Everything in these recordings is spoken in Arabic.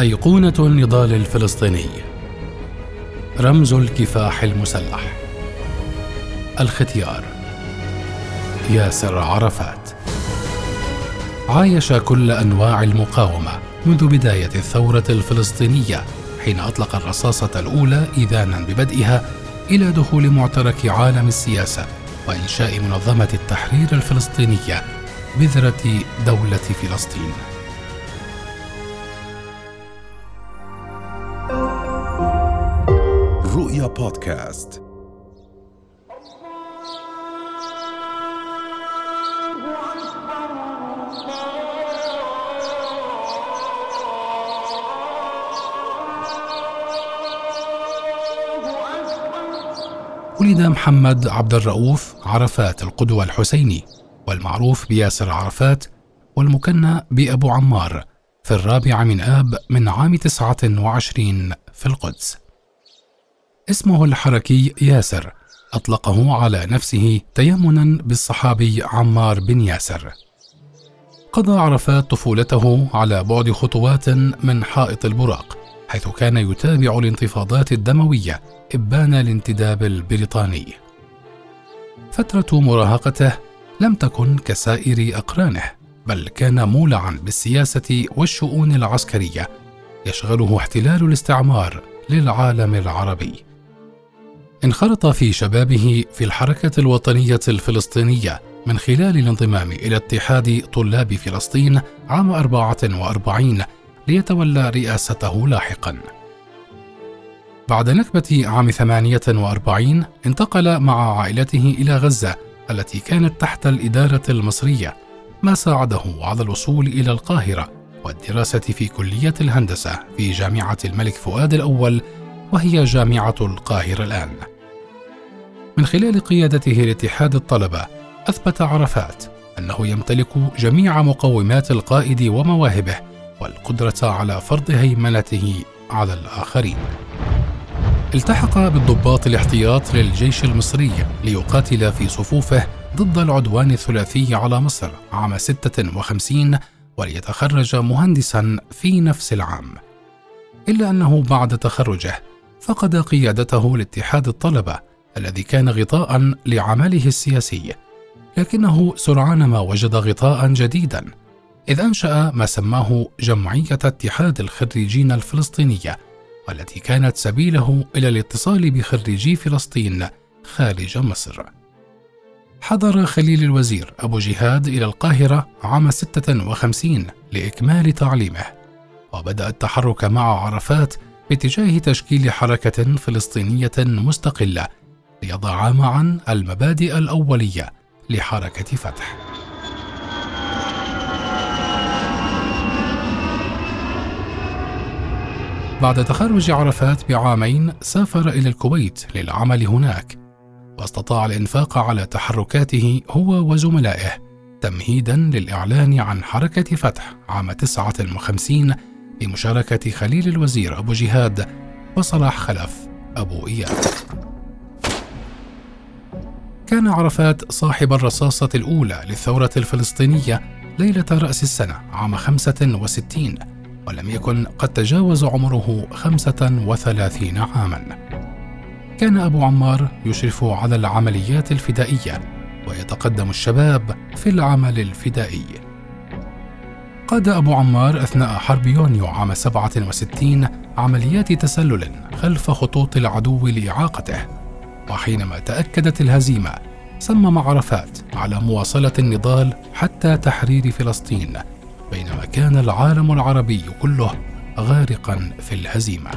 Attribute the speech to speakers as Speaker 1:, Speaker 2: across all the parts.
Speaker 1: أيقونة النضال الفلسطيني. رمز الكفاح المسلح. الختيار. ياسر عرفات. عايش كل أنواع المقاومة منذ بداية الثورة الفلسطينية حين أطلق الرصاصة الأولى إذانا ببدئها إلى دخول معترك عالم السياسة وإنشاء منظمة التحرير الفلسطينية بذرة دولة فلسطين.
Speaker 2: بودكاست
Speaker 1: ولد محمد عبد الرؤوف عرفات القدوة الحسيني والمعروف بياسر عرفات والمكنى بأبو عمار في الرابع من آب من عام 29 في القدس. اسمه الحركي ياسر. أطلقه على نفسه تيمنا بالصحابي عمار بن ياسر. قضى عرفات طفولته على بعد خطوات من حائط البراق حيث كان يتابع الانتفاضات الدموية إبان الانتداب البريطاني. فترة مراهقته لم تكن كسائر أقرانه بل كان مولعا بالسياسة والشؤون العسكرية يشغله احتلال الاستعمار للعالم العربي. انخرط في شبابه في الحركة الوطنية الفلسطينية من خلال الانضمام إلى اتحاد طلاب فلسطين عام 44 ليتولى رئاسته لاحقا بعد نكبة عام 48 انتقل مع عائلته إلى غزة التي كانت تحت الإدارة المصرية ما ساعده على الوصول إلى القاهرة والدراسة في كلية الهندسة في جامعة الملك فؤاد الأول وهي جامعة القاهرة الآن. من خلال قيادته لاتحاد الطلبة أثبت عرفات أنه يمتلك جميع مقومات القائد ومواهبه والقدرة على فرض هيمنته على الآخرين. التحق بالضباط الاحتياط للجيش المصري ليقاتل في صفوفه ضد العدوان الثلاثي على مصر عام 56 وليتخرج مهندسا في نفس العام. إلا أنه بعد تخرجه فقد قيادته لاتحاد الطلبة الذي كان غطاء لعمله السياسي، لكنه سرعان ما وجد غطاء جديدا إذ أنشأ ما سماه جمعية اتحاد الخريجين الفلسطينية والتي كانت سبيله إلى الاتصال بخريجي فلسطين خارج مصر. حضر خليل الوزير أبو جهاد إلى القاهرة عام 56 لإكمال تعليمه، وبدأ التحرك مع عرفات باتجاه تشكيل حركة فلسطينية مستقلة ليضعا معا المبادئ الأولية لحركة فتح. بعد تخرج عرفات بعامين سافر إلى الكويت للعمل هناك واستطاع الإنفاق على تحركاته هو وزملائه تمهيدا للإعلان عن حركة فتح عام 59 بمشاركة خليل الوزير أبو جهاد وصلاح خلف أبو إياد كان عرفات صاحب الرصاصة الأولى للثورة الفلسطينية ليلة رأس السنة عام 65 ولم يكن قد تجاوز عمره 35 عاما. كان أبو عمار يشرف على العمليات الفدائية ويتقدم الشباب في العمل الفدائي. قاد أبو عمار أثناء حرب يونيو عام 67 عمليات تسلل خلف خطوط العدو لإعاقته. وحينما تأكدت الهزيمة صمم عرفات على مواصلة النضال حتى تحرير فلسطين بينما كان العالم العربي كله غارقا في الهزيمة.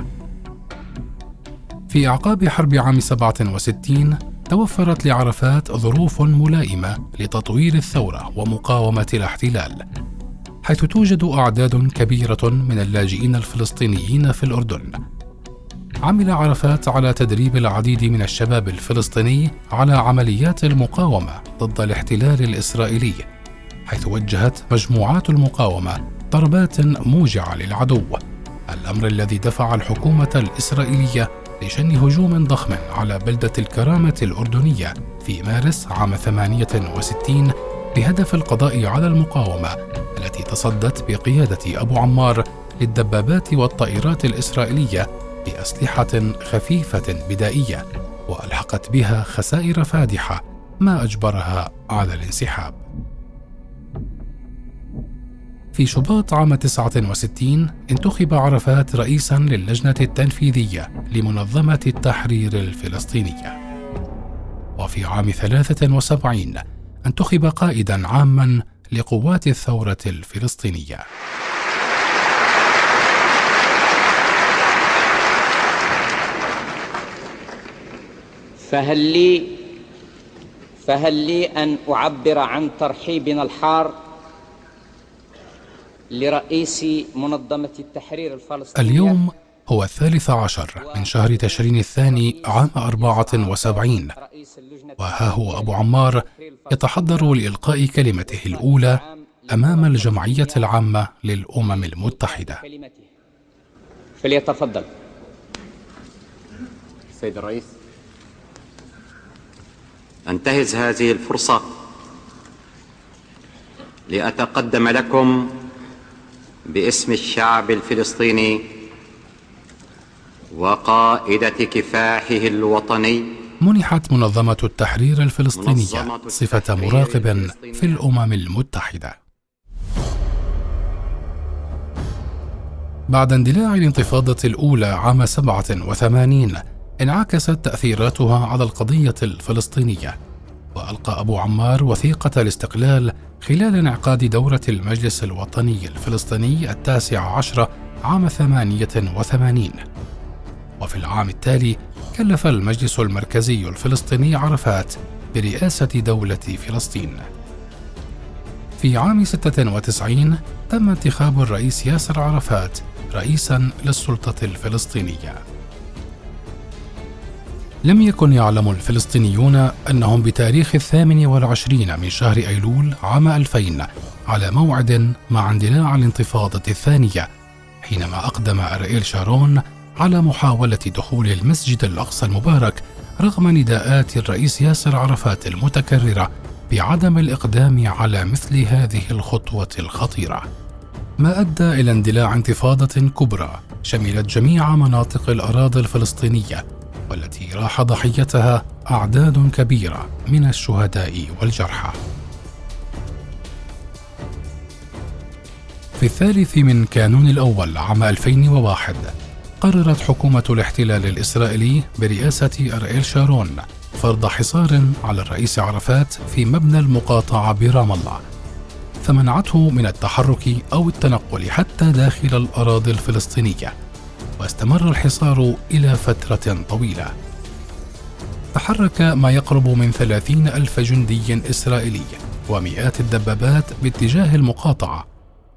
Speaker 1: في أعقاب حرب عام 67 توفرت لعرفات ظروف ملائمة لتطوير الثورة ومقاومة الاحتلال حيث توجد أعداد كبيرة من اللاجئين الفلسطينيين في الأردن. عمل عرفات على تدريب العديد من الشباب الفلسطيني على عمليات المقاومة ضد الاحتلال الإسرائيلي حيث وجهت مجموعات المقاومة ضربات موجعة للعدو الأمر الذي دفع الحكومة الإسرائيلية لشن هجوم ضخم على بلدة الكرامة الأردنية في مارس عام 68 بهدف القضاء على المقاومة التي تصدت بقيادة أبو عمار للدبابات والطائرات الإسرائيلية بأسلحة خفيفة بدائية وألحقت بها خسائر فادحة ما أجبرها على الانسحاب. في شباط عام 69 انتخب عرفات رئيسا للجنة التنفيذية لمنظمة التحرير الفلسطينية. وفي عام 73 انتخب قائدا عاما لقوات الثورة الفلسطينية.
Speaker 3: فهل لي فهل لي أن أعبر عن ترحيبنا الحار لرئيس منظمة التحرير الفلسطينية؟
Speaker 1: اليوم هو الثالث عشر من شهر تشرين الثاني عام أربعة وسبعين. وها هو أبو عمار يتحضر لإلقاء كلمته الأولى أمام الجمعية العامة للأمم المتحدة.
Speaker 3: فليتفضل. سيد الرئيس
Speaker 4: انتهز هذه الفرصة لأتقدم لكم باسم الشعب الفلسطيني وقائدة كفاحه الوطني
Speaker 1: منحت منظمة التحرير الفلسطينية صفة مراقب في الأمم المتحدة. بعد اندلاع الانتفاضة الأولى عام 87 انعكست تأثيراتها على القضية الفلسطينية، وألقى أبو عمار وثيقة الاستقلال خلال انعقاد دورة المجلس الوطني الفلسطيني التاسع عشر عام 88 وفي العام التالي كلف المجلس المركزي الفلسطيني عرفات برئاسة دولة فلسطين. في عام 96 تم انتخاب الرئيس ياسر عرفات رئيسا للسلطة الفلسطينية. لم يكن يعلم الفلسطينيون أنهم بتاريخ الثامن والعشرين من شهر أيلول عام 2000 على موعد مع اندلاع الانتفاضة الثانية حينما أقدم أرائيل شارون على محاولة دخول المسجد الأقصى المبارك رغم نداءات الرئيس ياسر عرفات المتكررة بعدم الإقدام على مثل هذه الخطوة الخطيرة. ما أدى إلى اندلاع انتفاضة كبرى شملت جميع مناطق الأراضي الفلسطينية والتي راح ضحيتها أعداد كبيرة من الشهداء والجرحى. في الثالث من كانون الأول عام 2001 قررت حكومة الاحتلال الإسرائيلي برئاسة أرائيل شارون فرض حصار على الرئيس عرفات في مبنى المقاطعة برام الله فمنعته من التحرك أو التنقل حتى داخل الأراضي الفلسطينية واستمر الحصار إلى فترة طويلة. تحرك ما يقرب من ثلاثين ألف جندي إسرائيلي ومئات الدبابات باتجاه المقاطعة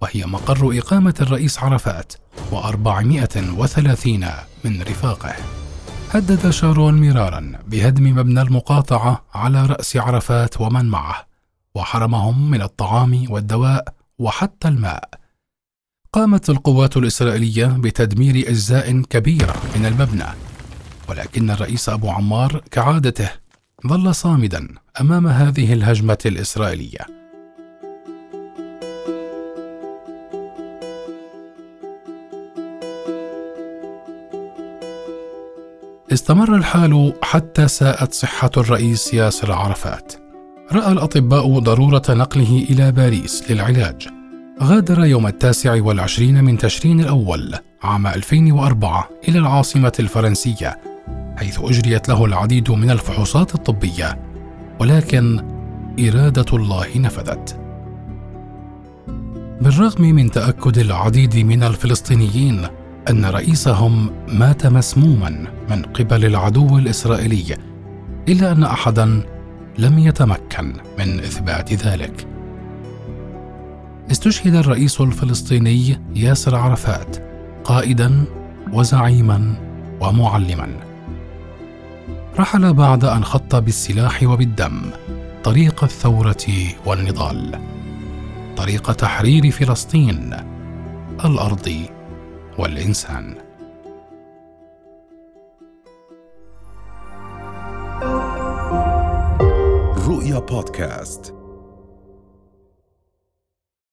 Speaker 1: وهي مقر إقامة الرئيس عرفات وأربعمائة وثلاثين من رفاقه. هدد شارون مرارا بهدم مبنى المقاطعة على رأس عرفات ومن معه وحرمهم من الطعام والدواء وحتى الماء. قامت القوات الإسرائيلية بتدمير أجزاء كبيرة من المبنى ولكن الرئيس أبو عمار كعادته ظل صامدا أمام هذه الهجمة الإسرائيلية استمر الحال حتى ساءت صحة الرئيس ياسر عرفات. رأى الأطباء ضرورة نقله إلى باريس للعلاج. غادر يوم التاسع والعشرين من تشرين الأول عام 2004 إلى العاصمة الفرنسية حيث أجريت له العديد من الفحوصات الطبية ولكن إرادة الله نفذت. بالرغم من تأكد العديد من الفلسطينيين أن رئيسهم مات مسموما من قبل العدو الإسرائيلي إلا أن احدا لم يتمكن من إثبات ذلك استشهد الرئيس الفلسطيني ياسر عرفات قائدا وزعيما ومعلما. رحل بعد أن خط بالسلاح وبالدم طريق الثورة والنضال طريق تحرير فلسطين الأرض والإنسان.
Speaker 2: رؤيا بودكاست.